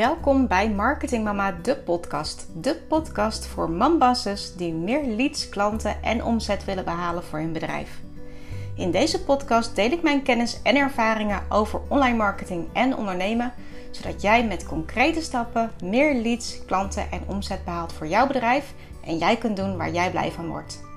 Welkom bij Marketing Mama, de podcast. De podcast voor mambasses die meer leads, klanten en omzet willen behalen voor hun bedrijf. In deze podcast deel ik mijn kennis en ervaringen over online marketing en ondernemen, zodat jij met concrete stappen meer leads, klanten en omzet behaalt voor jouw bedrijf en jij kunt doen waar jij blij van wordt.